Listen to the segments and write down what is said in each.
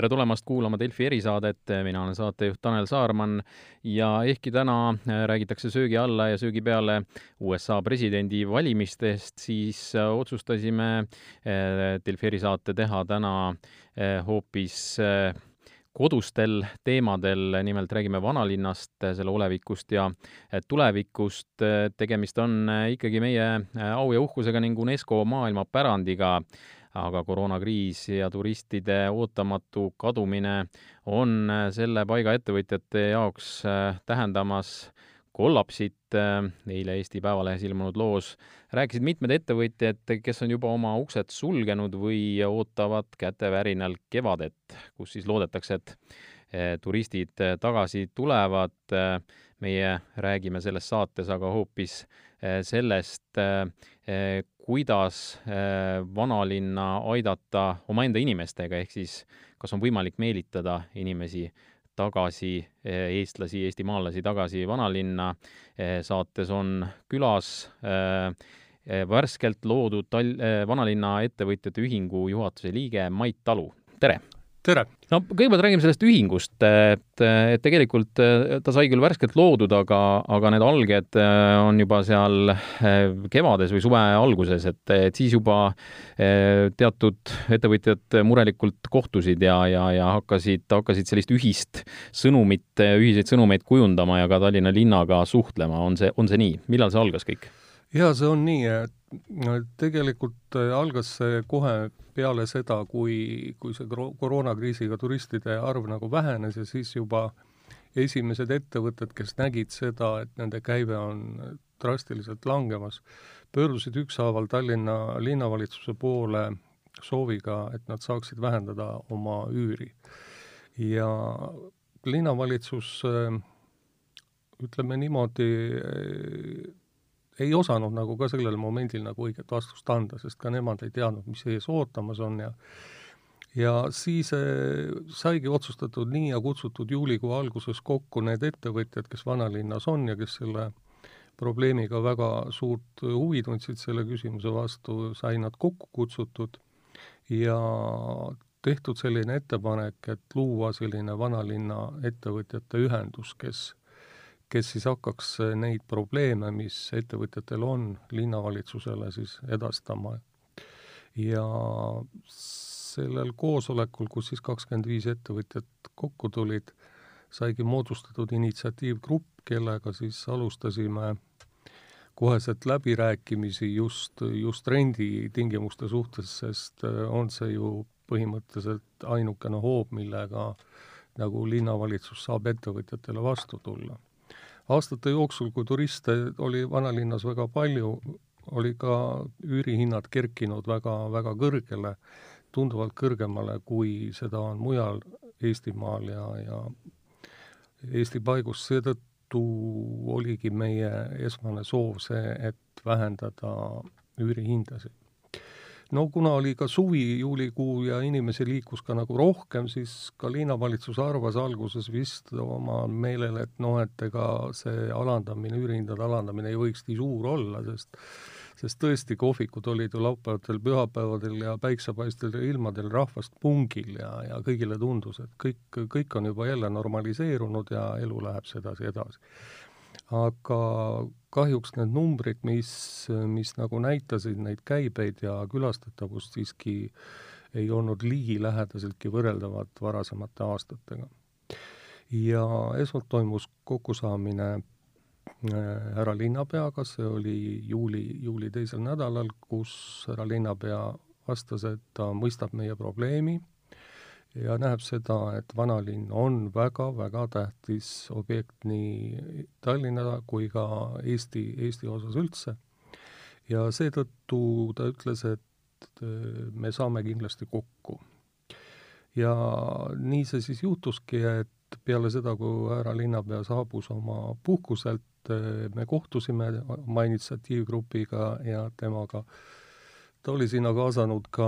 tere tulemast kuulama Delfi erisaadet, mina olen saatejuht Tanel Saarman ja ehkki täna äh, räägitakse söögi alla ja söögi peale USA presidendivalimistest, siis äh, otsustasime äh, Delfi erisaate teha täna hoopis kodustel teemadel, nimelt räägime vanalinnast, selle olevikust ja tulevikust. tegemist on ikkagi meie au ja uhkusega ning UNESCO maailmapärandiga aga koroonakriis ja turistide ootamatu kadumine on selle paiga ettevõtjate jaoks äh, tähendamas kollapsit. Äh, eile Eesti Päevalehes ilmunud loos rääkisid mitmed ettevõtjad, kes on juba oma uksed sulgenud või ootavad kätevärinal kevadet, kus siis loodetakse, et äh, turistid tagasi tulevad. meie räägime selles saates aga hoopis sellest, kuidas äh, vanalinna aidata omaenda inimestega, ehk siis kas on võimalik meelitada inimesi tagasi, äh, eestlasi, eestimaalasi tagasi vanalinna. Äh, saates on külas värskelt loodud Tal-, vanalinna ettevõtjate ühingu juhatuse liige Mait Talu, tere! Tere! no kõigepealt räägime sellest ühingust, et, et tegelikult eh, ta sai küll värskelt loodud, aga, aga need alged eh, on juba seal eh, kevades või suve alguses, et, et siis juba teatud ettevõtjad murelikult kohtusid ja, ja, ja hakkasid, hakkasid sellist ühist sõnumit, ühiseid sõnumeid kujundama ja ka Tallinna linnaga suhtlema, on see, on see nii, millal see algas kõik? Jaa, see on nii, et tegelikult äh, algas see kohe peale seda, kui, kui see koroonakriisiga turistide arv nagu vähenes ja siis juba esimesed ettevõtted, kes nägid seda, et nende käive on drastiliselt langemas, pöördusid ükshaaval Tallinna linnavalitsuse poole sooviga, et nad saaksid vähendada oma üüri. ja linnavalitsus äh, ütleme niimoodi, ei osanud nagu ka sellel momendil nagu õiget vastust anda, sest ka nemad ei teadnud, mis ees ootamas on ja ja siis äh, saigi otsustatud nii ja kutsutud juulikuu alguses kokku need ettevõtjad, kes vanalinnas on ja kes selle probleemiga väga suurt huvi tundsid selle küsimuse vastu, sai nad kokku kutsutud ja tehtud selline ettepanek, et luua selline vanalinna ettevõtjate ühendus, kes kes siis hakkaks äh, neid probleeme, mis ettevõtjatel on, linnavalitsusele siis edastama. ja sellel koosolekul, kus siis kakskümmend viis ettevõtjat kokku tulid, saigi moodustatud initsiatiivgrupp, kellega siis alustasime koheselt läbirääkimisi just, just renditingimuste suhtes, sest äh, on see ju põhimõtteliselt ainukene hoob, millega nagu linnavalitsus saab ettevõtjatele vastu tulla aastate jooksul, kui turiste oli vanalinnas väga palju, oli ka üürihinnad kerkinud väga, väga kõrgele, tunduvalt kõrgemale, kui seda on mujal Eestimaal ja, ja Eesti paigus, seetõttu oligi meie esmane soov see, et vähendada üürihindasid no kuna oli ka suvi, juulikuu ja inimesi liikus ka nagu rohkem, siis ka linnavalitsus arvas alguses vist oma meelel, et noh, et ega see alandamine, üürihindade alandamine ei võiks nii suur olla, sest sest tõesti, kohvikud olid ju laupäevadel, pühapäevadel ja päiksepaistel ilmadel rahvast pungil ja, ja kõigile tundus, et kõik, kõik on juba jälle normaliseerunud ja elu läheb sedasi edasi. Aga kahjuks need numbrid, mis, mis nagu näitasid neid käibeid ja külastatavust, siiski ei olnud ligilähedaseltki võrreldavad varasemate aastatega. ja esmalt toimus kokkusaamine äh, härra linnapeaga, see oli juuli, juuli teisel nädalal, kus härra linnapea vastas, et ta mõistab meie probleemi ja näeb seda, et vanalinn on väga-väga tähtis objekt nii Tallinna kui ka Eesti, Eesti osas üldse. ja seetõttu ta ütles, et me saame kindlasti kokku. ja nii see siis juhtuski, et peale seda, kui härra linnapea saabus oma puhkuselt, me kohtusime oma initsiatiivgrupiga ja temaga ta oli sinna kaasanud ka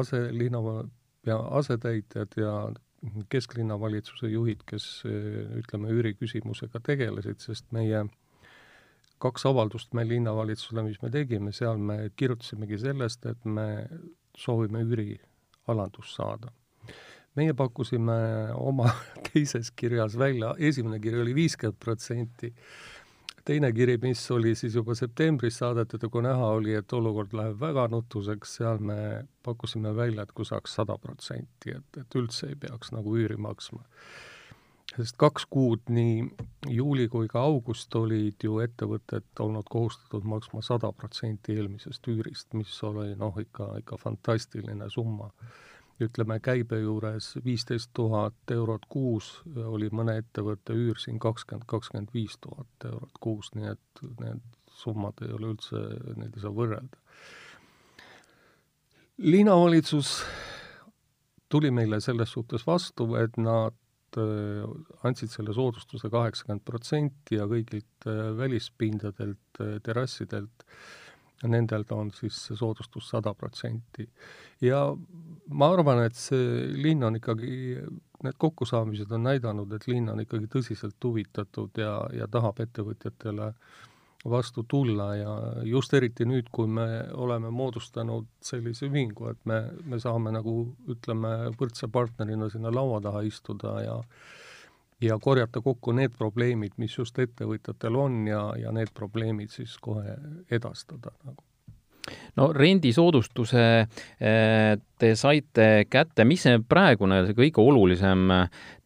aselinna ja asetäitjad ja kesklinnavalitsuse juhid, kes ütleme, üüriküsimusega tegelesid, sest meie kaks avaldust me linnavalitsusele, mis me tegime, seal me kirjutasimegi sellest, et me soovime üürialandust saada. meie pakkusime oma teises kirjas välja, esimene kiri oli viiskümmend protsenti, teine kiri, mis oli siis juba septembris saadetud ja kui näha oli, et olukord läheb väga nutuseks, seal me pakkusime välja, et kui saaks sada protsenti, et, et üldse ei peaks nagu üüri maksma. sest kaks kuud, nii juuli kui ka august, olid ju ettevõtted olnud kohustatud maksma sada protsenti eelmisest üürist, mis oli noh, ikka, ikka fantastiline summa ütleme, käibe juures viisteist tuhat eurot kuus oli mõne ettevõtte üür siin kakskümmend, kakskümmend viis tuhat eurot kuus, nii et need summad ei ole üldse, neid ei saa võrrelda. linnavalitsus tuli meile selles suhtes vastu, et nad äh, andsid selle soodustuse kaheksakümmend protsenti ja kõigilt äh, välispindadelt, äh, terrassidelt nendelt on siis see soodustus sada protsenti. ja ma arvan, et see linn on ikkagi, need kokkusaamised on näidanud, et linn on ikkagi tõsiselt huvitatud ja, ja tahab ettevõtjatele vastu tulla ja just eriti nüüd, kui me oleme moodustanud sellise ühingu, et me, me saame nagu ütleme, võrdse partnerina sinna laua taha istuda ja ja korjata kokku need probleemid, mis just ettevõtjatel on ja, ja need probleemid siis kohe edastada nagu. No rendisoodustuse eh, te saite kätte, mis see praegune, see kõige olulisem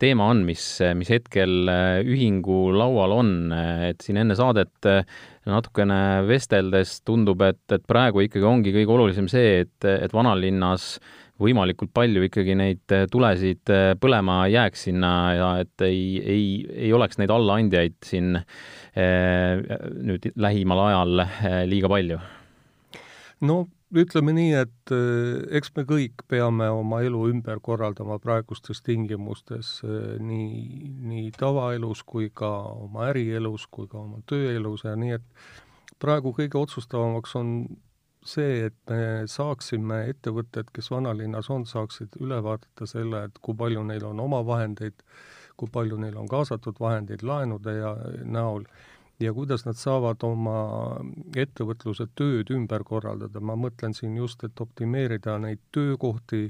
teema on, mis, mis hetkel eh, ühingu laual on, et siin enne saadet eh, natukene vesteldes tundub, et, et praegu ikkagi ongi kõige olulisem see, et, et vanalinnas äh, võimalikult palju ikkagi neid eh, tulesid eh, põlema jääks sinna ja et ei, ei, ei oleks neid allaandjaid siin eh, nüüd lähimal ajal liiga palju? no ütleme nii, et eks me kõik peame oma elu ümber korraldama praegustes tingimustes nii, nii tavaelus kui ka oma ärielus kui ka oma tööelus ja nii, et praegu kõige otsustavamaks on see, et me saaksime, ettevõtted, kes vanalinnas on, saaksid üle vaadata selle, et kui palju neil on omavahendeid, kui palju neil on kaasatud vahendeid laenude ja näol. Ja kuidas nad saavad oma ettevõtluse tööd ümber korraldada, ma mõtlen siin just, et optimeerida neid töökohti,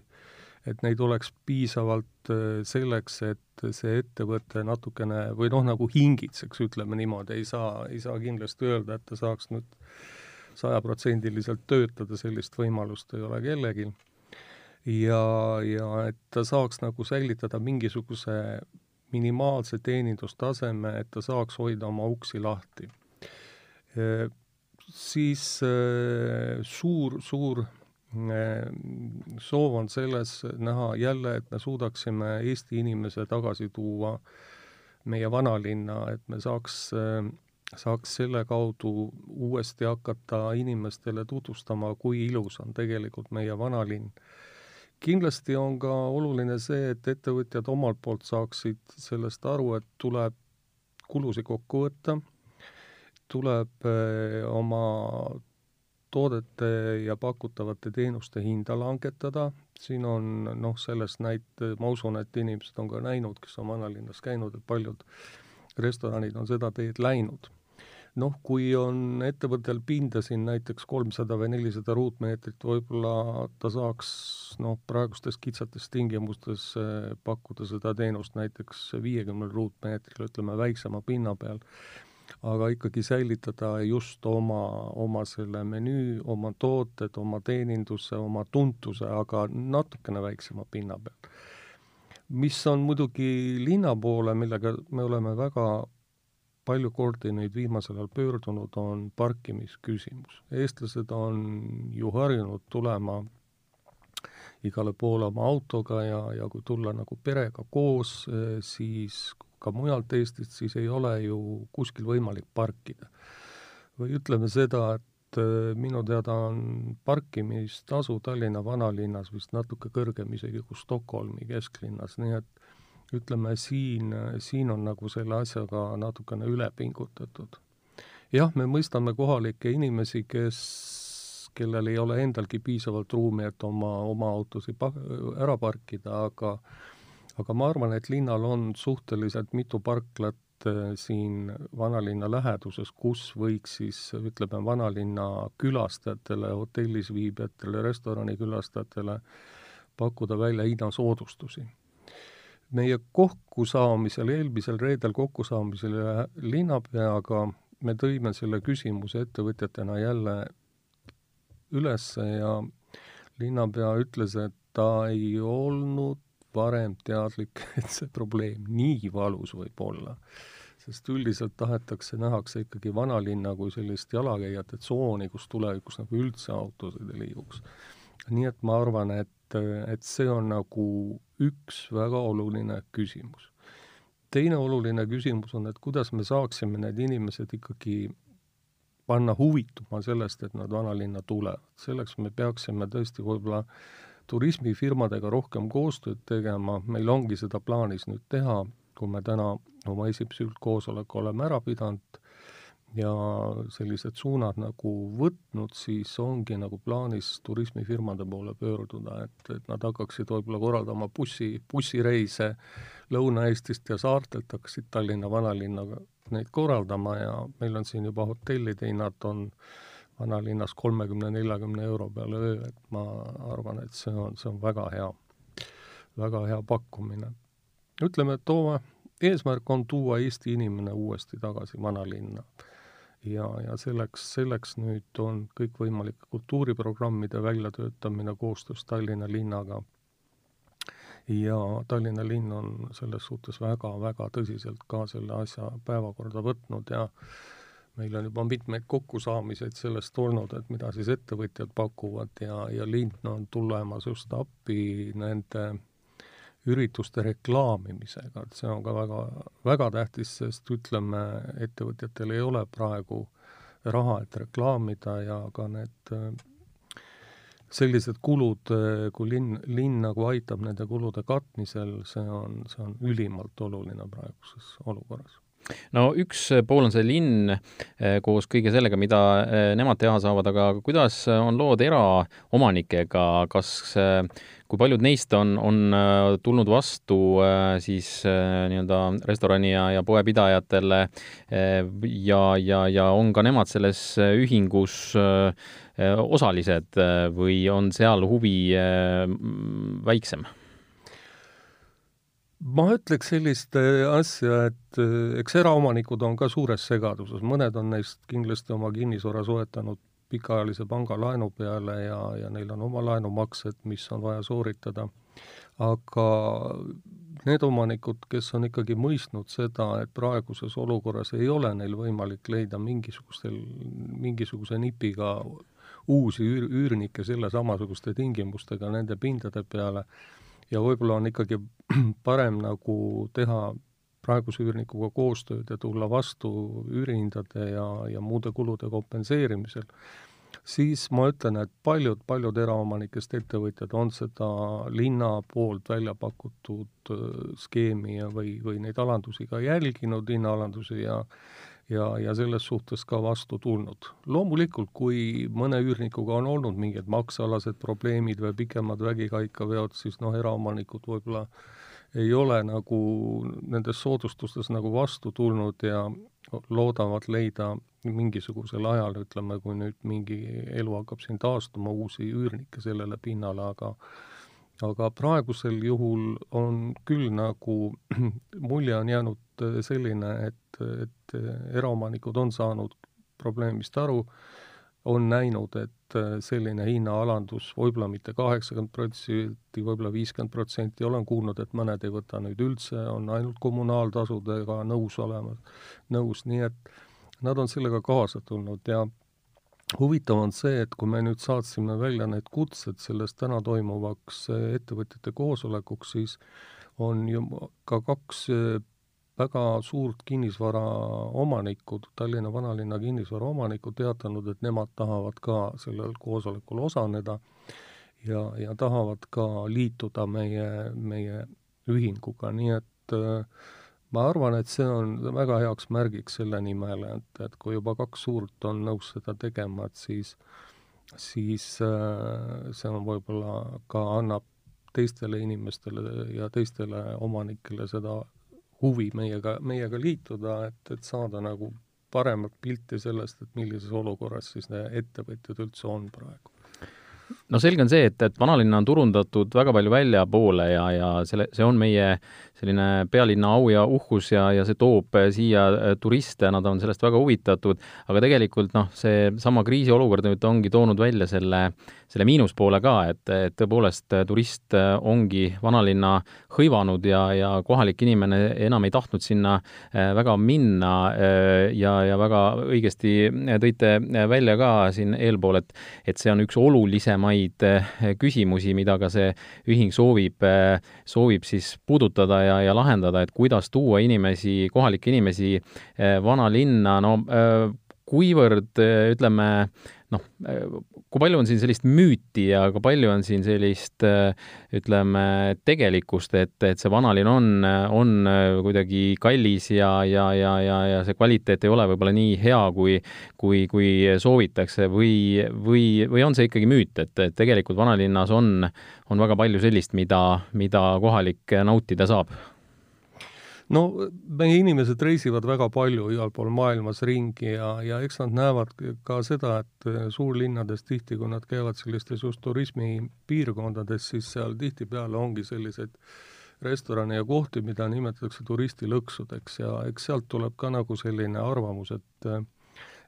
et neid oleks piisavalt äh, selleks, et see ettevõte natukene või noh, nagu hingitseks, ütleme niimoodi, ei saa, ei saa kindlasti öelda, et ta saaks nüüd sajaprotsendiliselt töötada, sellist võimalust ei ole kellelgi. ja, ja et ta saaks nagu säilitada mingisuguse minimaalse teenindustaseme, et ta saaks hoida oma uksi lahti. siis suur, suur soov on selles näha jälle, et me suudaksime Eesti inimese tagasi tuua meie vanalinna, et me saaks saaks selle kaudu uuesti hakata inimestele tutvustama, kui ilus on tegelikult meie vanalinn. kindlasti on ka oluline see, et ettevõtjad omalt poolt saaksid sellest aru, et tuleb kulusid kokku võtta, tuleb eh, oma toodete ja pakutavate teenuste hinda langetada, siin on noh, sellest näite, ma usun, et inimesed on ka näinud, kes on vanalinnas käinud, et paljud restoranid on seda teed läinud noh, kui on ettevõttel pinda siin näiteks kolmsada või nelisada ruutmeetrit, võib-olla ta saaks noh, praegustes kitsates tingimustes eh, pakkuda seda teenust näiteks viiekümnel ruutmeetril, ütleme väiksema pinna peal, aga ikkagi säilitada just oma, oma selle menüü, oma tooted, oma teeninduse, oma tuntuse, aga natukene väiksema pinna peal. mis on muidugi linna poole, millega me oleme väga palju kordi neid viimasel ajal pöördunud, on parkimisküsimus. eestlased on ju harjunud tulema igale poole oma autoga ja, ja kui tulla nagu perega koos, eh, siis ka mujalt Eestist, siis ei ole ju kuskil võimalik parkida. või ütleme seda, et eh, minu teada on parkimistasu Tallinna vanalinnas vist natuke kõrgem isegi kui Stockholmi kesklinnas, nii et ütleme siin, siin on nagu selle asjaga natukene üle pingutatud. jah, me mõistame kohalikke inimesi, kes, kellel ei ole endalgi piisavalt ruumi, et oma, oma autosid ära parkida, aga aga ma arvan, et linnal on suhteliselt mitu parklat eh, siin vanalinna läheduses, kus võiks siis, ütleme, vanalinna külastajatele, hotellis viibijatele, restorani külastajatele pakkuda välja hinnasoodustusi meie kokkusaamisel, eelmisel reedel kokkusaamisel linnapeaga me tõime selle küsimuse ettevõtjatena jälle üles ja linnapea ütles, et ta ei olnud varem teadlik, et see probleem nii valus võib olla. sest üldiselt tahetakse, nähakse ikkagi vanalinna kui sellist jalakäijate tsooni, kus tulevikus nagu üldse autosid ei liiguks. nii et ma arvan, et, et see on nagu üks väga oluline küsimus. teine oluline küsimus on, et kuidas me saaksime need inimesed ikkagi panna huvituma sellest, et nad vanalinna tulevad. selleks me peaksime tõesti võib-olla turismifirmadega rohkem koostööd tegema, meil ongi seda plaanis nüüd teha, kui me täna oma esimese üldkoosoleku oleme ära pidanud ja sellised suunad nagu võtnud, siis ongi nagu plaanis turismifirmade poole pöörduda, et, et nad hakkaksid võib-olla korraldama bussi, bussireise Lõuna-Eestist ja saartelt, hakkasid Tallinna vanalinna neid korraldama ja meil on siin juba hotellide hinnad on vanalinnas kolmekümne, neljakümne euro peale öö, et ma arvan, et see on, see on väga hea, väga hea pakkumine. ütleme, et toome, eesmärk on tuua Eesti inimene uuesti tagasi vanalinna. Ja, ja selleks, selleks nüüd on kõikvõimalike kultuuriprogrammide väljatöötamine koostöös Tallinna linnaga. Ja Tallinna linn on selles suhtes väga-väga tõsiselt ka selle asja päevakorda võtnud ja meil on juba mitmeid kokkusaamiseid sellest olnud, et mida siis ettevõtjad pakuvad ja, ja linn on tulemas just appi nende ürituste reklaamimisega, et see on ka väga, väga tähtis, sest ütleme, ettevõtjatel ei ole praegu raha, et reklaamida ja ka need sellised kulud, kui linn, linn nagu aitab nende kulude katmisel, see on, see on ülimalt oluline praeguses olukorras no üks pool on see linn eh, koos kõige sellega, mida eh, nemad teha saavad, aga kuidas on lood eraomanikega, kas, eh, kui paljud neist on, on tulnud vastu siis nii-öelda restorani ja, ja poepidajatele ja, ja, ja on ka nemad selles ühingus osalised või on seal huvi väiksem? Ma ütleks sellist äh, asja, et äh, eks eraomanikud on ka suures segaduses, mõned on neist kindlasti oma kinnisvara soetanud pikaajalise pangalaenu peale ja, ja neil on oma laenumaksed, mis on vaja sooritada, aga need omanikud, kes on ikkagi mõistnud seda, et praeguses olukorras ei ole neil võimalik leida mingisugustel, mingisuguse nipiga uusi üür, üürnikke selle samasuguste tingimustega nende pindade peale, ja võib-olla on ikkagi parem nagu teha praeguse üürnikuga koostööd ja tulla vastu üürihindade ja, ja muude kulude kompenseerimisel, siis ma ütlen, et paljud, paljud eraomanikest ettevõtjad on seda linna poolt välja pakutud äh, skeemi ja, või, või neid alandusi ka jälginud, hinnaalandusi ja ja, ja selles suhtes ka vastu tulnud. loomulikult, kui mõne üürnikuga on olnud mingid maksealased probleemid või pikemad vägikaikaveod, siis noh, eraomanikud võib-olla ei ole nagu nendes soodustustes nagu vastu tulnud ja loodavad leida mingisugusel ajal, ütleme, kui nüüd mingi elu hakkab siin taastuma, uusi üürnikke sellele pinnale, aga aga praegusel juhul on küll nagu mulje on jäänud selline, et, et eraomanikud on saanud probleemist aru, on näinud, et selline hinnaalandus, võib-olla mitte kaheksakümmend protsenti, võib-olla viiskümmend protsenti, olen kuulnud, et mõned ei võta nüüd üldse, on ainult kommunaaltasudega nõus olema, nõus, nii et nad on sellega kaasa tulnud ja huvitav on see, et kui me nüüd saatsime välja need kutsed sellest täna toimuvaks eh, ettevõtjate koosolekuks, siis on ju ka kaks eh, väga suurt kinnisvara omanikud, Tallinna vanalinna kinnisvara omanikud teatanud, et nemad tahavad ka sellel koosolekul osaleda ja, ja tahavad ka liituda meie, meie ühinguga, nii et äh, ma arvan, et see on väga heaks märgiks selle nimel, et, et kui juba kaks suurt on nõus seda tegema, et siis, siis äh, see on võib-olla ka annab teistele inimestele ja teistele omanikele seda huvi meiega, meiega liituda, et, et saada nagu paremat pilti sellest, et millises olukorras siis ettevõtjad üldse on praegu no selge on see, et, et vanalinna on turundatud väga palju väljapoole ja, ja selle, see on meie selline pealinna au ja uhkus ja, ja see toob siia äh, turiste, nad on sellest väga huvitatud, aga tegelikult noh, seesama kriisiolukord nüüd ongi toonud välja selle, selle miinuspoole ka, et, et tõepoolest turist ongi vanalinna hõivanud ja, ja kohalik inimene enam ei tahtnud sinna äh, väga minna äh, ja, ja väga õigesti tõite välja ka siin eelpool, et et see on üks olulisemaid küsimusi, mida ka see ühing soovib, soovib siis puudutada ja ja, lahendada, et kuidas tuua inimesi, kohalikke inimesi eh, vanalinna, no eh, kuivõrd eh, ütleme, noh, kui palju on siin sellist müüti ja kui palju on siin sellist ütleme, tegelikkust, et, et see vanalinn on, on kuidagi kallis ja, ja, ja, ja, ja see kvaliteet ei ole võib-olla nii hea, kui, kui, kui soovitakse või, või, või on see ikkagi müüt, et, et tegelikult vanalinnas on, on väga palju sellist, mida, mida kohalik nautida saab no meie inimesed reisivad väga palju igal pool maailmas ringi ja, ja eks nad näevad ka seda, et eh, suurlinnades tihti, kui nad käivad sellistes just turismipiirkondades, siis seal tihtipeale ongi selliseid restorane ja kohti, mida nimetatakse turistilõksudeks ja eks sealt tuleb ka nagu selline arvamus, et eh,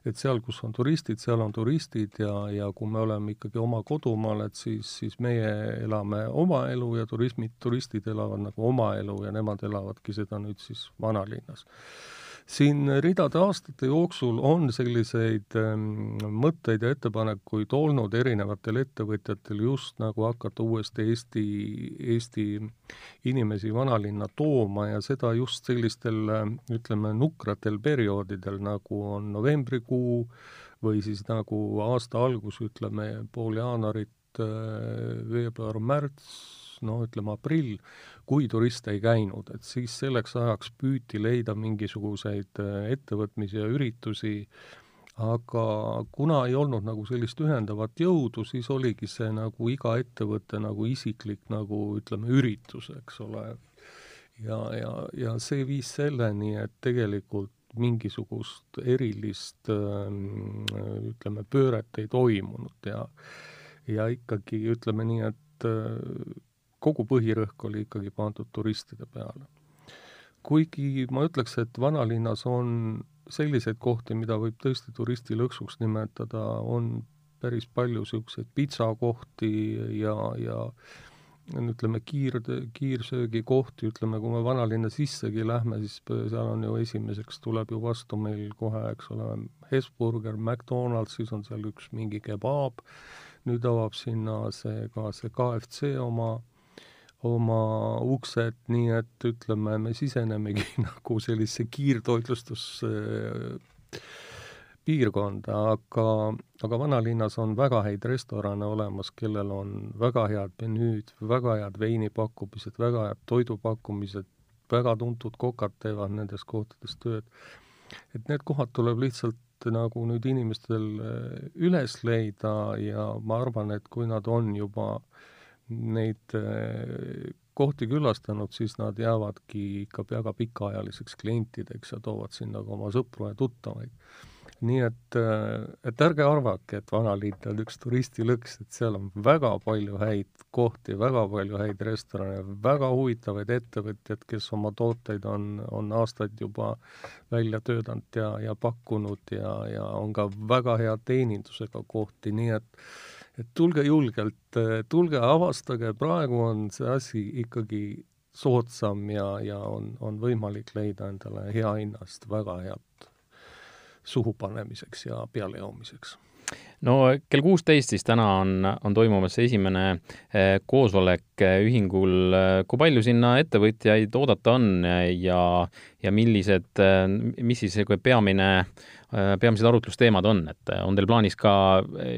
et seal, kus on turistid, seal on turistid ja, ja kui me oleme ikkagi oma kodumaal, et siis, siis meie elame oma elu ja turismid, turistid elavad nagu oma elu ja nemad elavadki seda nüüd siis vanalinnas siin ridade aastate jooksul on selliseid ähm, mõtteid ja ettepanekuid olnud erinevatel ettevõtjatel just nagu hakata uuesti Eesti, Eesti inimesi vanalinna tooma ja seda just sellistel ütleme, nukratel perioodidel, nagu on novembrikuu või siis nagu aasta algus, ütleme pool jaanuarit, veebruar, märts, no ütleme aprill, kui turiste ei käinud, et siis selleks ajaks püüti leida mingisuguseid äh, ettevõtmisi ja üritusi, aga kuna ei olnud nagu sellist ühendavat jõudu, siis oligi see nagu iga ettevõtte nagu isiklik nagu ütleme, üritus, eks ole. ja, ja, ja see viis selleni, et tegelikult mingisugust erilist ähm, ütleme, pööret ei toimunud ja ja ikkagi ütleme nii, et äh, kogu põhirõhk oli ikkagi pandud turistide peale. kuigi ma ütleks, et vanalinnas on selliseid kohti, mida võib tõesti turistilõksuks nimetada, on päris palju niisuguseid pitsakohti ja, ja ütleme, kiir, kiirsöögikohti, ütleme, kui me vanalinna sissegi lähme, siis seal on ju esimeseks tuleb ju vastu meil kohe, eks ole, Hesburger, McDonalds, siis on seal üks mingi kebaab, nüüd avab sinna see ka see KFC oma oma uksed, nii et ütleme, me sisenemegi nagu sellisesse kiirtoitlustus piirkonda, aga, aga vanalinnas on väga häid restorane olemas, kellel on väga head menüüd, väga head veinipakkumised, väga head toidupakkumised, väga tuntud kokad teevad nendes kohtades tööd. et need kohad tuleb lihtsalt nagu nüüd inimestel üles leida ja ma arvan, et kui nad on juba neid äh, kohti külastanud, siis nad jäävadki ikka väga pikaajaliseks klientideks ja toovad sinna ka oma sõpru ja tuttavaid. Nii et, äh, et ärge arvake, et vanalinn on üks turistilõks, et seal on väga palju häid kohti, väga palju häid restorane, väga huvitavaid ettevõtjaid, kes oma tooteid on, on aastaid juba välja töötanud ja, ja pakkunud ja, ja on ka väga hea teenindusega kohti, nii et et tulge julgelt, tulge avastage, praegu on see asi ikkagi soodsam ja, ja on, on võimalik leida endale hea hinna eest väga head suhupanemiseks ja pealejoomiseks no kell kuusteist siis täna on, on toimumas esimene eh, koosolek eh, ühingul. kui palju sinna ettevõtjaid oodata on ja, ja millised, eh, mis siis peamine, peamised arutlusteemad on, et on teil plaanis ka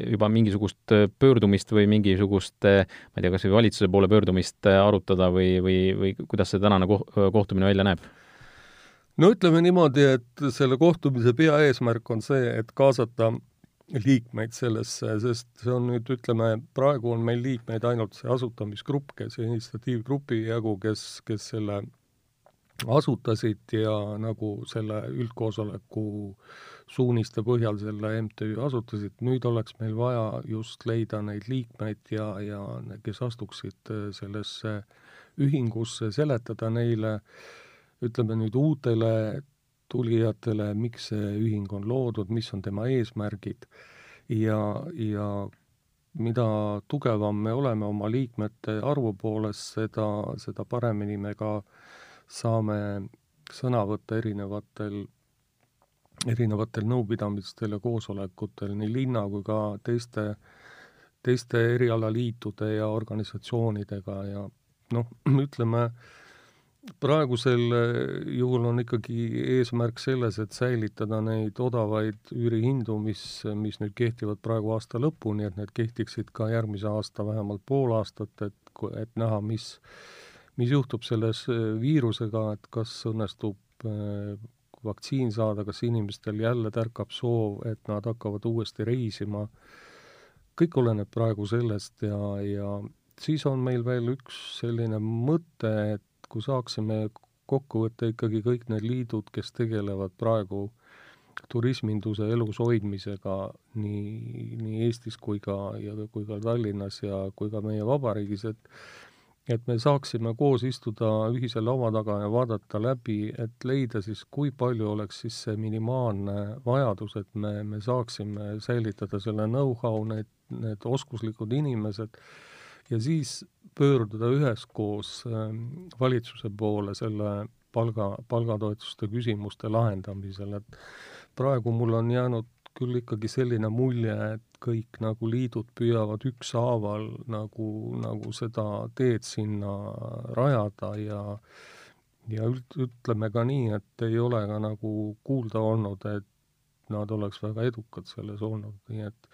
juba mingisugust pöördumist või mingisugust, ma ei tea, kas või valitsuse poole pöördumist arutada või, või, või kuidas see tänane kohtumine välja näeb? No ütleme niimoodi, et selle kohtumise peaeesmärk on see, et kaasata liikmeid sellesse, sest see on nüüd, ütleme, praegu on meil liikmeid ainult see asutamisgrupp, kes, initsiatiivgrupi jagu, kes, kes selle asutasid ja nagu selle üldkoosoleku suuniste põhjal selle MTÜ asutasid, nüüd oleks meil vaja just leida neid liikmeid ja, ja kes astuksid sellesse ühingusse, seletada neile, ütleme nüüd uutele tulijatele, miks see ühing on loodud, mis on tema eesmärgid ja, ja mida tugevam me oleme oma liikmete arvu poolest, seda, seda paremini me ka saame sõna võtta erinevatel, erinevatel nõupidamistel ja koosolekutel nii linna kui ka teiste, teiste erialaliitude ja organisatsioonidega ja noh, ütleme, praegusel juhul on ikkagi eesmärk selles, et säilitada neid odavaid üürihindu, mis, mis nüüd kehtivad praegu aasta lõpuni, et need kehtiksid ka järgmise aasta vähemalt pool aastat, et, et näha, mis, mis juhtub selles viirusega, et kas õnnestub äh, vaktsiin saada, kas inimestel jälle tärkab soov, et nad hakkavad uuesti reisima, kõik oleneb praegu sellest ja, ja siis on meil veel üks selline mõte, et kui saaksime kokku võtta ikkagi kõik need liidud, kes tegelevad praegu turisminduse elus hoidmisega nii, nii Eestis kui ka, ja kui ka Tallinnas ja kui ka meie vabariigis, et et me saaksime koos istuda ühise laua taga ja vaadata läbi, et leida siis, kui palju oleks siis see minimaalne vajadus, et me, me saaksime säilitada selle know-how, need, need oskuslikud inimesed. Ja siis pöörduda üheskoos ähm, valitsuse poole selle palga, palgatoetuste küsimuste lahendamisel, et praegu mul on jäänud küll ikkagi selline mulje, et kõik nagu liidud püüavad ükshaaval nagu, nagu seda teed sinna rajada ja ja üld-, ütleme ka nii, et ei ole ka nagu kuulda olnud, et nad oleks väga edukad selles olnud, nii et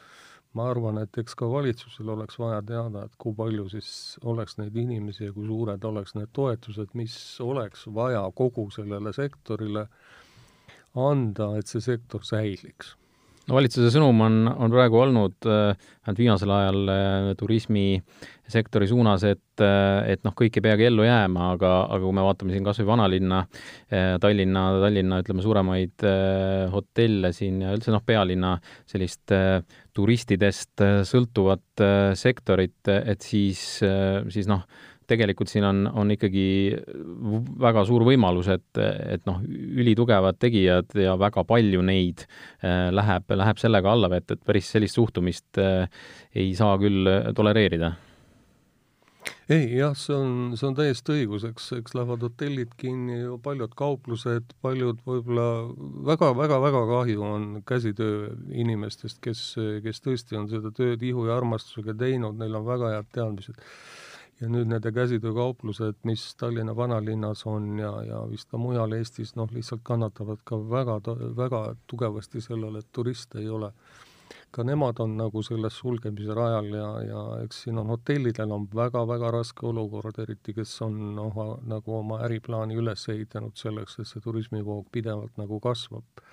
ma arvan, et eks ka valitsusel oleks vaja teada, et kui palju siis oleks neid inimesi ja kui suured oleks need toetused, mis oleks vaja kogu sellele sektorile anda, et see sektor säiliks. No valitsuse sõnum on, on praegu olnud äh, vähemalt viimasel ajal äh, turismisektori suunas, et, äh, et noh, kõik ei peagi ellu jääma, aga, aga kui me vaatame siin kas või vanalinna, Tallinna, Tallinna ütleme, suuremaid hotelle siin ja üldse noh, pealinna sellist turistidest sõltuvat sektorit, et siis, siis noh, tegelikult siin on, on ikkagi väga suur võimalus, et, et noh, ülitugevad tegijad ja väga palju neid äh, läheb, läheb sellega allavett, et päris sellist suhtumist äh, ei saa küll tolereerida ei jah, see on, see on täiesti õigus, eks, eks lähevad hotellid kinni, paljud kauplused, paljud võib-olla väga-väga-väga kahju on käsitöö inimestest, kes, kes tõesti on seda tööd ihu ja armastusega teinud, neil on väga head teadmised ja nüüd nende käsitöökauplused, mis Tallinna vanalinnas on ja, ja vist ka mujal Eestis, noh, lihtsalt kannatavad ka väga, väga tugevasti sellele, et turiste ei ole. Ka nemad on nagu selles sulgemise rajal ja, ja eks siin on hotellidel on väga-väga raske olukord, eriti kes on noh, nagu oma äriplaani üles ehitanud selleks, et see turismivoog pidevalt nagu kasvab.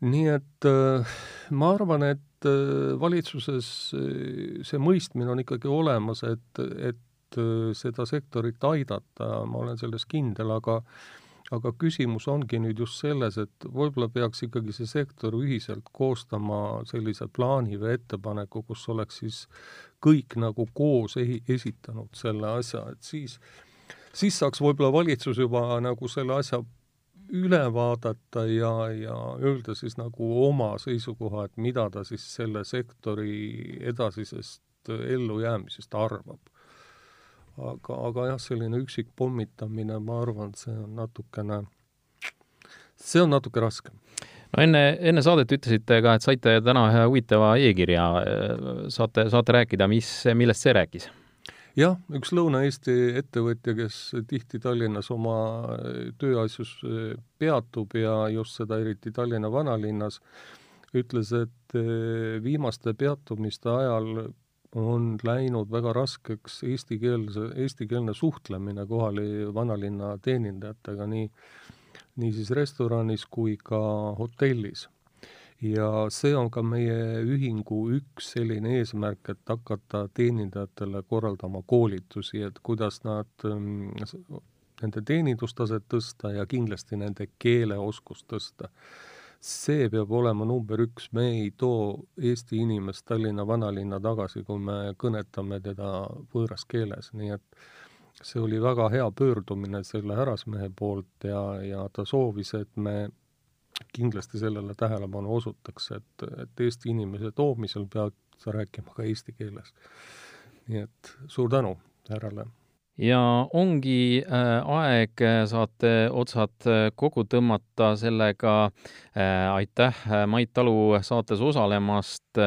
Nii et äh, ma arvan, et äh, valitsuses äh, see mõistmine on ikkagi olemas, et, et seda sektorit aidata, ma olen selles kindel, aga aga küsimus ongi nüüd just selles, et võib-olla peaks ikkagi see sektor ühiselt koostama sellise plaani või ettepaneku, kus oleks siis kõik nagu koos ehi-, esitanud selle asja, et siis siis saaks võib-olla valitsus juba nagu selle asja üle vaadata ja, ja öelda siis nagu oma seisukoha, et mida ta siis selle sektori edasisest ellujäämisest arvab. Aga, aga jah, selline üksik pommitamine, ma arvan, see on natukene, see on natuke raske no enne, enne saadet ütlesite ka, et saite täna ühe huvitava e-kirja, saate, saate rääkida, mis, millest see rääkis? jah, üks Lõuna-Eesti ettevõtja, kes tihti Tallinnas oma tööasjus peatub ja just seda eriti Tallinna vanalinnas, ütles, et viimaste peatumiste ajal on läinud väga raskeks eestikeelse, eestikeelne suhtlemine kohali vanalinna teenindajatega, nii, nii siis restoranis kui ka hotellis ja see on ka meie ühingu üks selline eesmärk, et hakata teenindajatele korraldama koolitusi, et kuidas nad, ähm, nende teenindustaset tõsta ja kindlasti nende keeleoskust tõsta. See peab olema number üks, me ei too Eesti inimest Tallinna vanalinna tagasi, kui me kõnetame teda võõras keeles, nii et see oli väga hea pöördumine selle härrasmehe poolt ja, ja ta soovis, et me kindlasti sellele tähelepanu osutaks, et, et Eesti inimese toomisel pead sa rääkima ka eesti keeles. nii et suur tänu härrale ja ongi äh, aeg, saate otsad äh, kokku tõmmata sellega äh,. aitäh, Mait Talu, saates osalemast.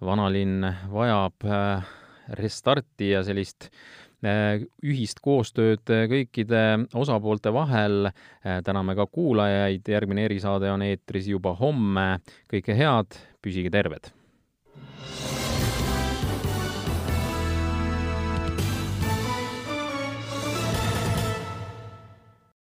vanalinn vajab äh, restarti ja sellist äh, ühist koostööd kõikide osapoolte vahel. Äh, täname ka kuulajaid, järgmine erisaade on eetris juba homme. kõike head, püsige terved!